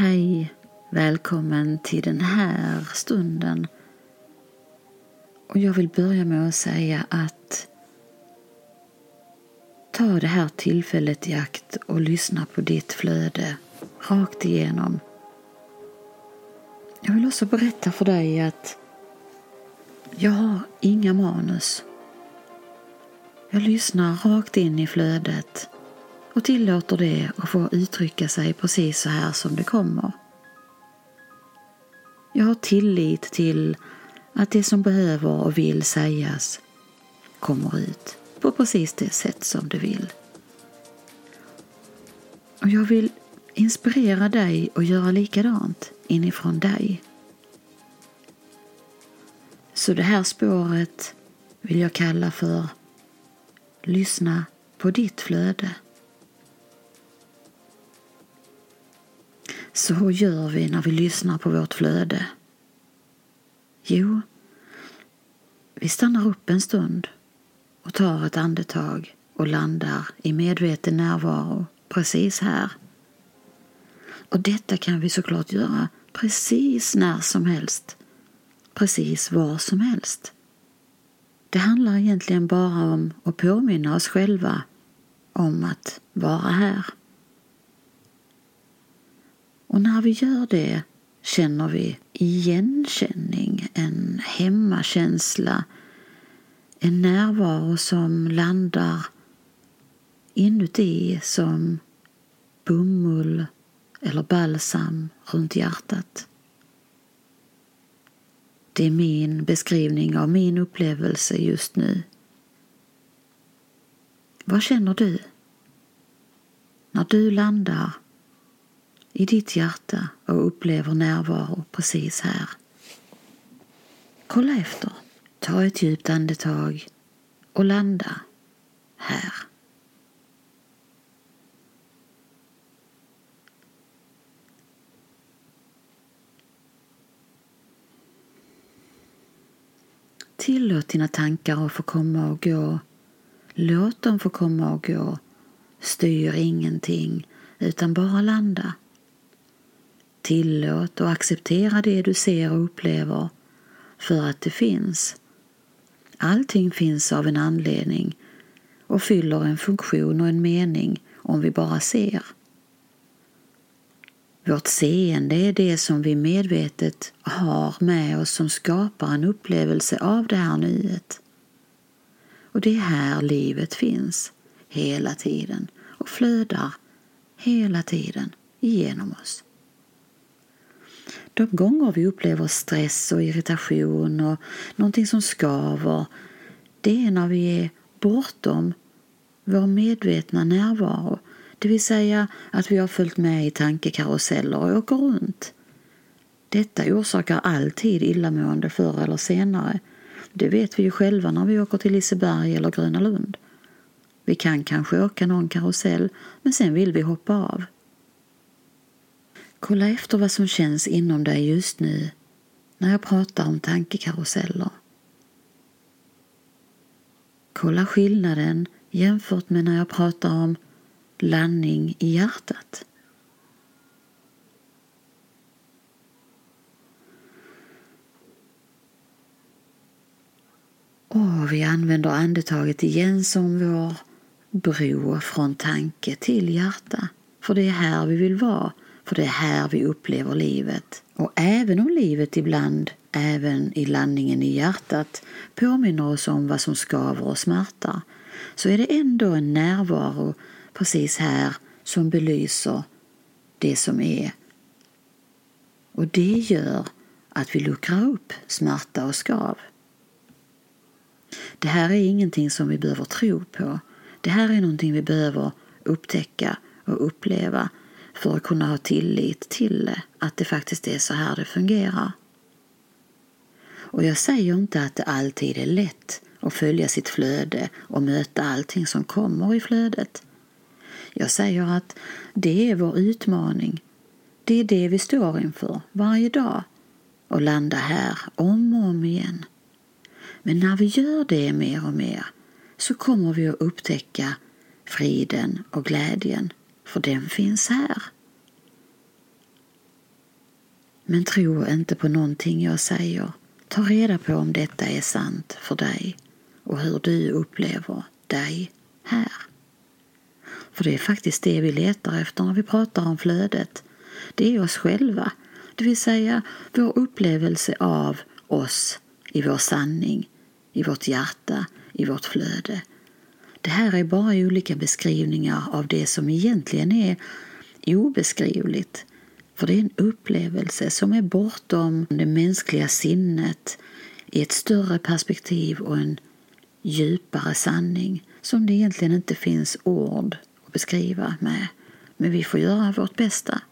Hej! Välkommen till den här stunden. Och jag vill börja med att säga att ta det här tillfället i akt och lyssna på ditt flöde rakt igenom. Jag vill också berätta för dig att jag har inga manus. Jag lyssnar rakt in i flödet och tillåter det att få uttrycka sig precis så här som det kommer. Jag har tillit till att det som behöver och vill sägas kommer ut på precis det sätt som det vill. Och jag vill inspirera dig att göra likadant inifrån dig. Så det här spåret vill jag kalla för Lyssna på ditt flöde. Så hur gör vi när vi lyssnar på vårt flöde? Jo, vi stannar upp en stund och tar ett andetag och landar i medveten närvaro precis här. Och detta kan vi såklart göra precis när som helst, precis var som helst. Det handlar egentligen bara om att påminna oss själva om att vara här. Och när vi gör det känner vi igenkänning, en hemmakänsla, en närvaro som landar inuti som bomull eller balsam runt hjärtat. Det är min beskrivning av min upplevelse just nu. Vad känner du? När du landar i ditt hjärta och upplever närvaro precis här. Kolla efter. Ta ett djupt andetag och landa här. Tillåt dina tankar att få komma och gå. Låt dem få komma och gå. Styr ingenting, utan bara landa. Tillåt och acceptera det du ser och upplever för att det finns. Allting finns av en anledning och fyller en funktion och en mening om vi bara ser. Vårt seende är det som vi medvetet har med oss som skapar en upplevelse av det här nuet. Och det är här livet finns, hela tiden och flödar hela tiden igenom oss. De gånger vi upplever stress och irritation och någonting som skaver, det är när vi är bortom vår medvetna närvaro det vill säga att vi har följt med i tankekaruseller och åker runt. Detta orsakar alltid illamående förr eller senare. Det vet vi ju själva när vi åker till Liseberg eller Gröna Lund. Vi kan kanske åka någon karusell, men sen vill vi hoppa av. Kolla efter vad som känns inom dig just nu när jag pratar om tankekaruseller. Kolla skillnaden jämfört med när jag pratar om landning i hjärtat. Och vi använder andetaget igen som vår bro från tanke till hjärta. För det är här vi vill vara, för det är här vi upplever livet. Och även om livet ibland, även i landningen i hjärtat, påminner oss om vad som skaver och smärtar, så är det ändå en närvaro precis här som belyser det som är. Och det gör att vi luckrar upp smärta och skav. Det här är ingenting som vi behöver tro på. Det här är någonting vi behöver upptäcka och uppleva för att kunna ha tillit till att det faktiskt är så här det fungerar. Och jag säger inte att det alltid är lätt att följa sitt flöde och möta allting som kommer i flödet. Jag säger att det är vår utmaning. Det är det vi står inför varje dag och landa här om och om igen. Men när vi gör det mer och mer så kommer vi att upptäcka friden och glädjen, för den finns här. Men tro inte på någonting jag säger. Ta reda på om detta är sant för dig och hur du upplever dig här. För det är faktiskt det vi letar efter när vi pratar om flödet. Det är oss själva, det vill säga vår upplevelse av oss i vår sanning, i vårt hjärta, i vårt flöde. Det här är bara olika beskrivningar av det som egentligen är obeskrivligt. För det är en upplevelse som är bortom det mänskliga sinnet i ett större perspektiv och en djupare sanning som det egentligen inte finns ord att beskriva med. Men vi får göra vårt bästa.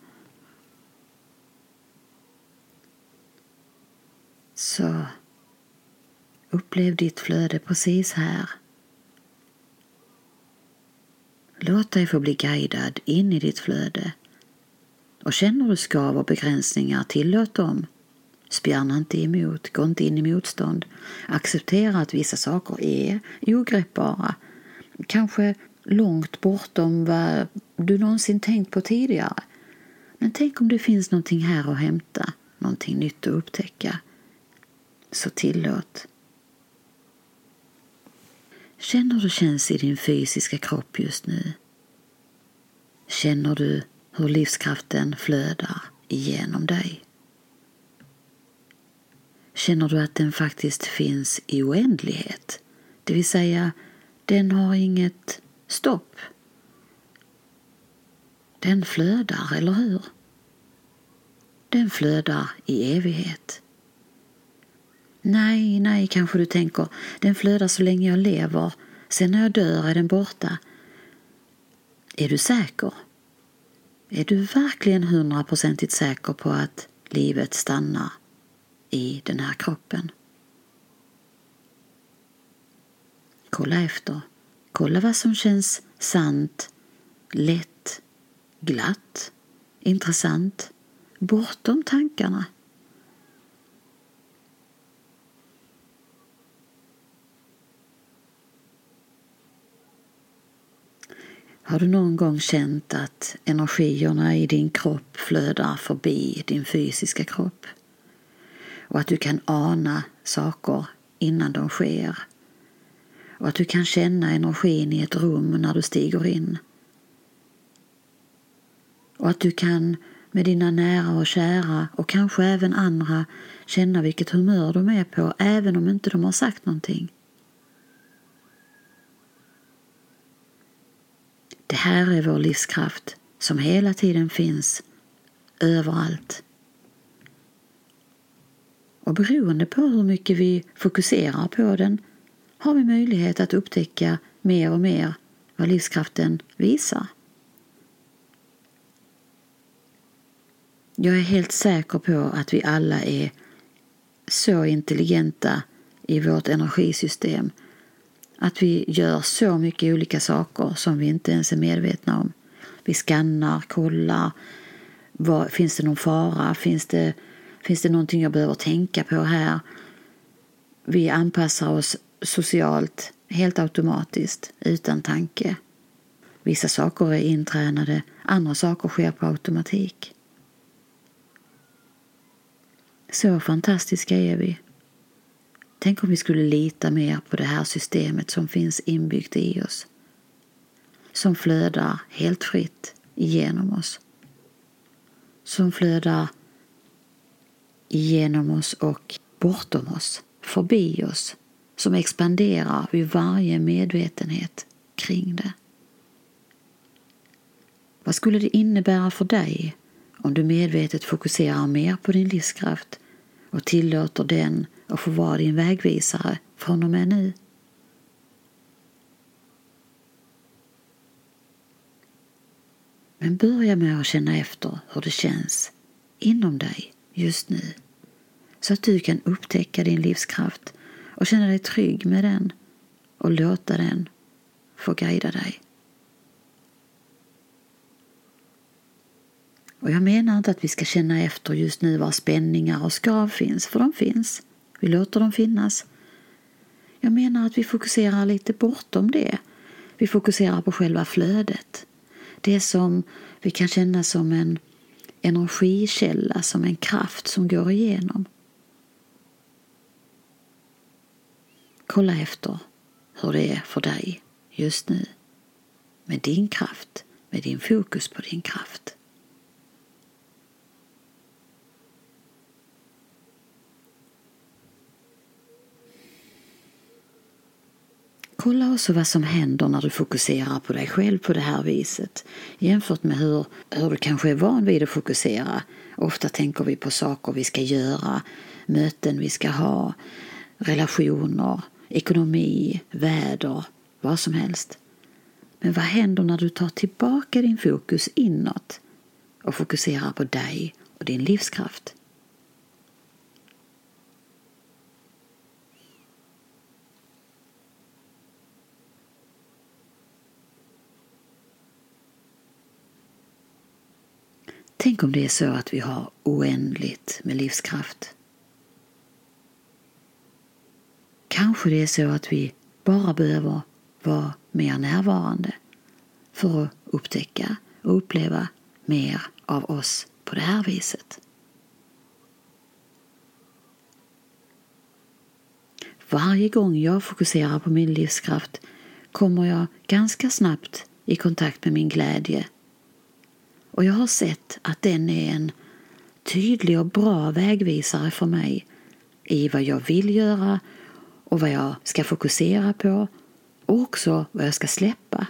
Så upplev ditt flöde precis här. Låt dig få bli guidad in i ditt flöde. Och känner du skav och begränsningar, tillåt dem. Spjärna inte emot, gå inte in i motstånd. Acceptera att vissa saker är ogreppbara. Kanske långt bortom vad du någonsin tänkt på tidigare. Men tänk om det finns någonting här att hämta, någonting nytt att upptäcka. Så tillåt. Känner hur det känns i din fysiska kropp just nu? Känner du hur livskraften flödar igenom dig? Känner du att den faktiskt finns i oändlighet? Det vill säga, den har inget stopp. Den flödar, eller hur? Den flödar i evighet. Nej, nej, kanske du tänker, den flödar så länge jag lever. Sen när jag dör är den borta. Är du säker? Är du verkligen hundraprocentigt säker på att livet stannar i den här kroppen? Kolla efter. Kolla vad som känns sant, lätt, glatt, intressant, bortom tankarna. Har du någon gång känt att energierna i din kropp flödar förbi din fysiska kropp? Och att du kan ana saker innan de sker? Och att du kan känna energin i ett rum när du stiger in? Och att du kan med dina nära och kära och kanske även andra känna vilket humör de är på även om inte de har sagt någonting? Det här är vår livskraft som hela tiden finns överallt. Och beroende på hur mycket vi fokuserar på den har vi möjlighet att upptäcka mer och mer vad livskraften visar. Jag är helt säker på att vi alla är så intelligenta i vårt energisystem att vi gör så mycket olika saker som vi inte ens är medvetna om. Vi skannar, kollar. Vad, finns det någon fara? Finns det, finns det någonting jag behöver tänka på här? Vi anpassar oss socialt helt automatiskt, utan tanke. Vissa saker är intränade, andra saker sker på automatik. Så fantastiska är vi. Tänk om vi skulle lita mer på det här systemet som finns inbyggt i oss. Som flödar helt fritt igenom oss. Som flödar igenom oss och bortom oss, förbi oss. Som expanderar vid varje medvetenhet kring det. Vad skulle det innebära för dig om du medvetet fokuserar mer på din livskraft och tillåter den och få vara din vägvisare från och med nu. Men börja med att känna efter hur det känns inom dig just nu så att du kan upptäcka din livskraft och känna dig trygg med den och låta den få guida dig. Och jag menar inte att vi ska känna efter just nu var spänningar och skav finns, för de finns. Vi låter dem finnas. Jag menar att vi fokuserar lite bortom det. Vi fokuserar på själva flödet. Det som vi kan känna som en energikälla, som en kraft som går igenom. Kolla efter hur det är för dig just nu med din kraft, med din fokus på din kraft. Kolla också vad som händer när du fokuserar på dig själv på det här viset jämfört med hur, hur du kanske är van vid att fokusera. Ofta tänker vi på saker vi ska göra, möten vi ska ha, relationer, ekonomi, väder, vad som helst. Men vad händer när du tar tillbaka din fokus inåt och fokuserar på dig och din livskraft? Tänk om det är så att vi har oändligt med livskraft. Kanske det är så att vi bara behöver vara mer närvarande för att upptäcka och uppleva mer av oss på det här viset. Varje gång jag fokuserar på min livskraft kommer jag ganska snabbt i kontakt med min glädje och jag har sett att den är en tydlig och bra vägvisare för mig i vad jag vill göra och vad jag ska fokusera på och också vad jag ska släppa.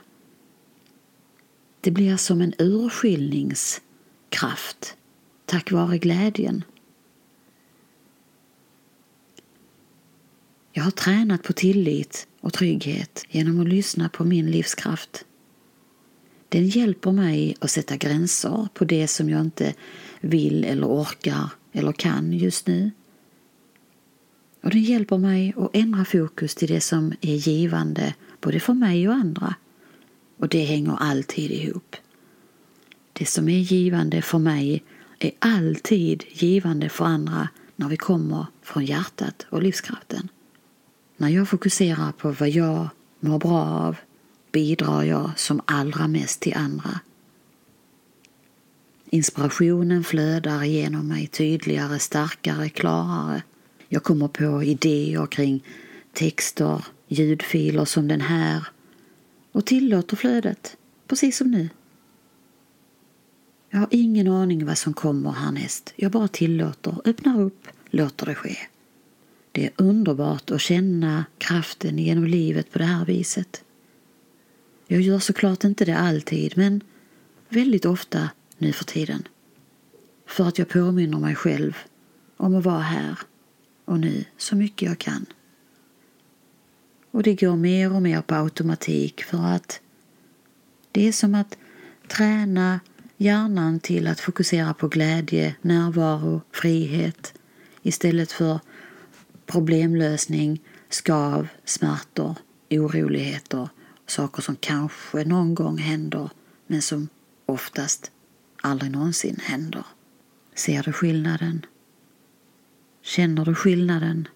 Det blir som en urskiljningskraft tack vare glädjen. Jag har tränat på tillit och trygghet genom att lyssna på min livskraft. Den hjälper mig att sätta gränser på det som jag inte vill eller orkar eller kan just nu. Och den hjälper mig att ändra fokus till det som är givande både för mig och andra. Och det hänger alltid ihop. Det som är givande för mig är alltid givande för andra när vi kommer från hjärtat och livskraften. När jag fokuserar på vad jag mår bra av bidrar jag som allra mest till andra. Inspirationen flödar genom mig tydligare, starkare, klarare. Jag kommer på idéer kring texter, ljudfiler som den här och tillåter flödet, precis som nu. Jag har ingen aning vad som kommer härnäst. Jag bara tillåter, öppnar upp, låter det ske. Det är underbart att känna kraften genom livet på det här viset. Jag gör såklart inte det alltid, men väldigt ofta nu för tiden. För att jag påminner mig själv om att vara här och nu så mycket jag kan. Och det går mer och mer på automatik för att det är som att träna hjärnan till att fokusera på glädje, närvaro, frihet istället för problemlösning, skav, smärtor, oroligheter saker som kanske någon gång händer men som oftast aldrig någonsin händer. Ser du skillnaden? Känner du skillnaden?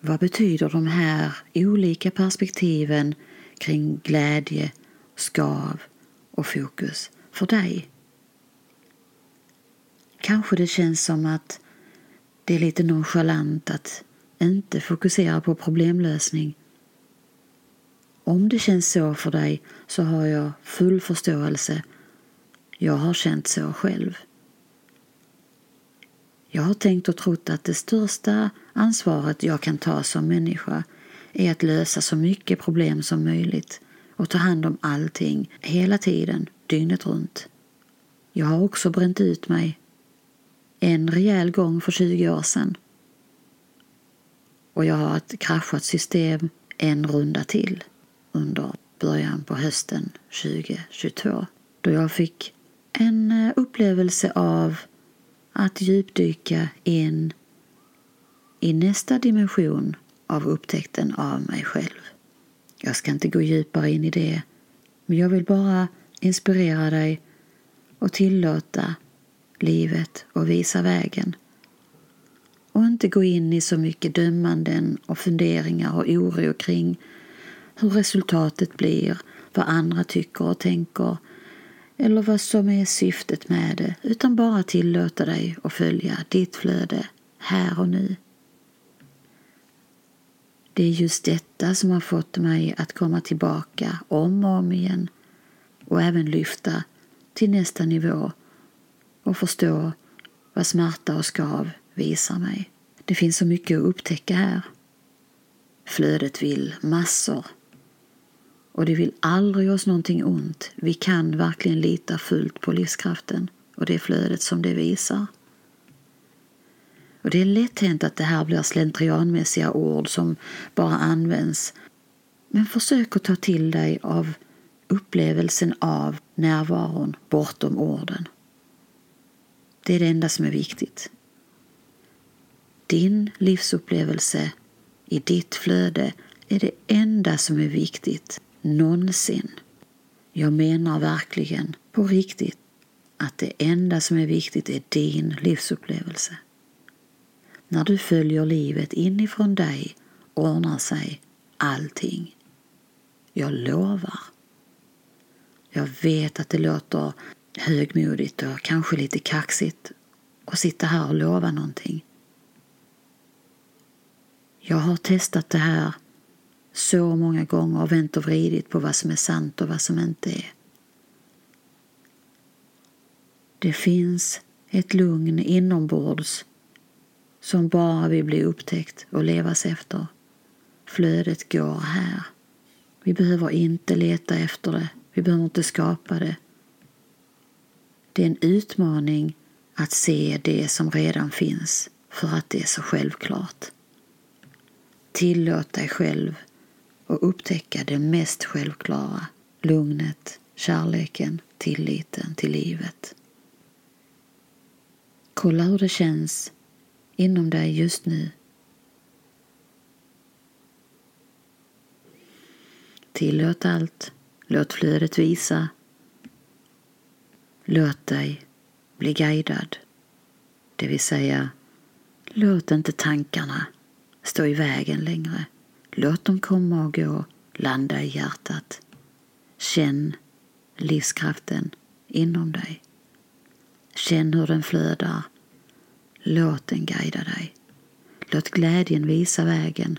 Vad betyder de här olika perspektiven kring glädje, skav och fokus för dig? Kanske det känns som att det är lite nonchalant att inte fokusera på problemlösning om det känns så för dig så har jag full förståelse. Jag har känt så själv. Jag har tänkt och trott att det största ansvaret jag kan ta som människa är att lösa så mycket problem som möjligt och ta hand om allting hela tiden, dygnet runt. Jag har också bränt ut mig en rejäl gång för 20 år sedan. Och jag har ett kraschat system en runda till under början på hösten 2022 då jag fick en eh, upplevelse av att djupdyka in i nästa dimension av upptäckten av mig själv. Jag ska inte gå djupare in i det, men jag vill bara inspirera dig och tillåta livet och visa vägen. Och inte gå in i så mycket dömanden och funderingar och oro kring hur resultatet blir, vad andra tycker och tänker eller vad som är syftet med det utan bara tillåta dig att följa ditt flöde här och nu. Det är just detta som har fått mig att komma tillbaka om och om igen och även lyfta till nästa nivå och förstå vad smärta och skav visar mig. Det finns så mycket att upptäcka här. Flödet vill massor och det vill aldrig oss någonting ont. Vi kan verkligen lita fullt på livskraften och det flödet som det visar. Och det är lätt hänt att det här blir slentrianmässiga ord som bara används. Men försök att ta till dig av upplevelsen av närvaron bortom orden. Det är det enda som är viktigt. Din livsupplevelse i ditt flöde är det enda som är viktigt någonsin. Jag menar verkligen på riktigt att det enda som är viktigt är din livsupplevelse. När du följer livet inifrån dig ordnar sig allting. Jag lovar. Jag vet att det låter högmodigt och kanske lite kaxigt att sitta här och lova någonting. Jag har testat det här så många gånger och vänt och vridit på vad som är sant och vad som inte är. Det finns ett lugn inombords som bara vill bli upptäckt och levas efter. Flödet går här. Vi behöver inte leta efter det. Vi behöver inte skapa det. Det är en utmaning att se det som redan finns för att det är så självklart. Tillåt dig själv och upptäcka det mest självklara, lugnet, kärleken, tilliten till livet. Kolla hur det känns inom dig just nu. Tillåt allt. Låt flödet visa. Låt dig bli guidad. Det vill säga, låt inte tankarna stå i vägen längre. Låt dem komma och gå, landa i hjärtat. Känn livskraften inom dig. Känn hur den flödar Låt den guida dig. Låt glädjen visa vägen.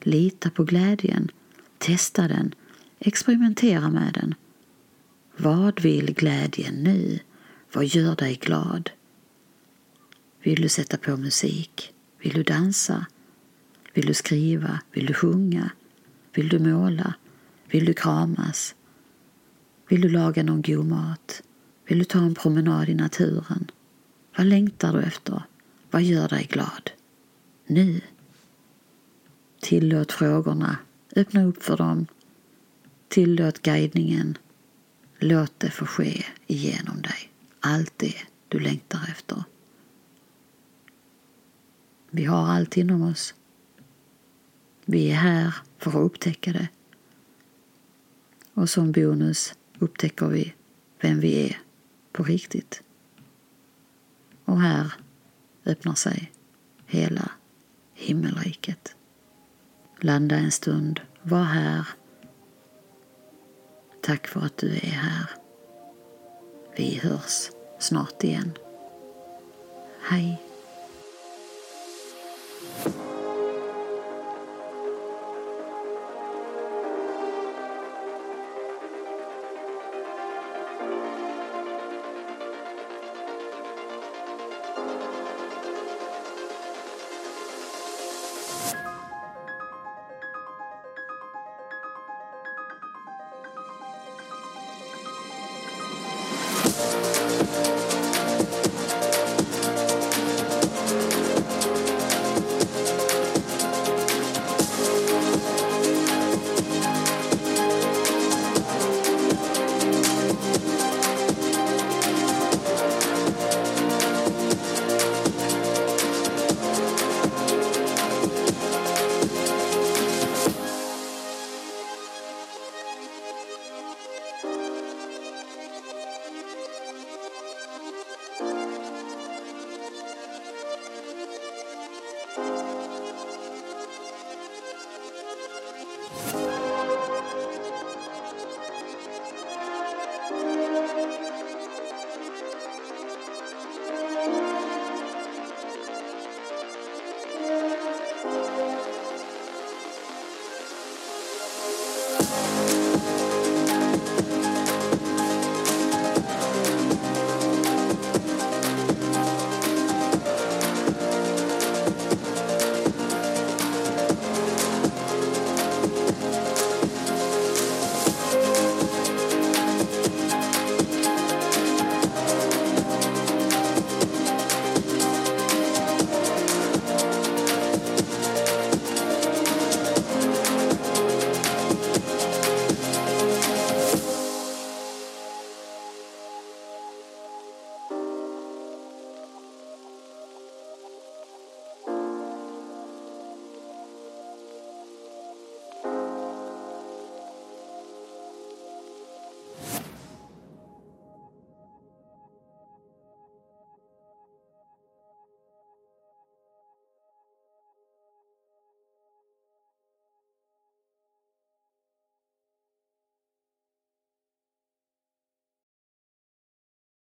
Lita på glädjen. Testa den. Experimentera med den. Vad vill glädjen nu? Vad gör dig glad? Vill du sätta på musik? Vill du dansa? Vill du skriva? Vill du sjunga? Vill du måla? Vill du kramas? Vill du laga någon god mat? Vill du ta en promenad i naturen? Vad längtar du efter? Vad gör dig glad? Nu. Tillåt frågorna. Öppna upp för dem. Tillåt guidningen. Låt det få ske igenom dig. Allt det du längtar efter. Vi har allt inom oss. Vi är här för att upptäcka det. Och som bonus upptäcker vi vem vi är på riktigt. Och här öppnar sig hela himmelriket. Landa en stund, var här. Tack för att du är här. Vi hörs snart igen. Hej.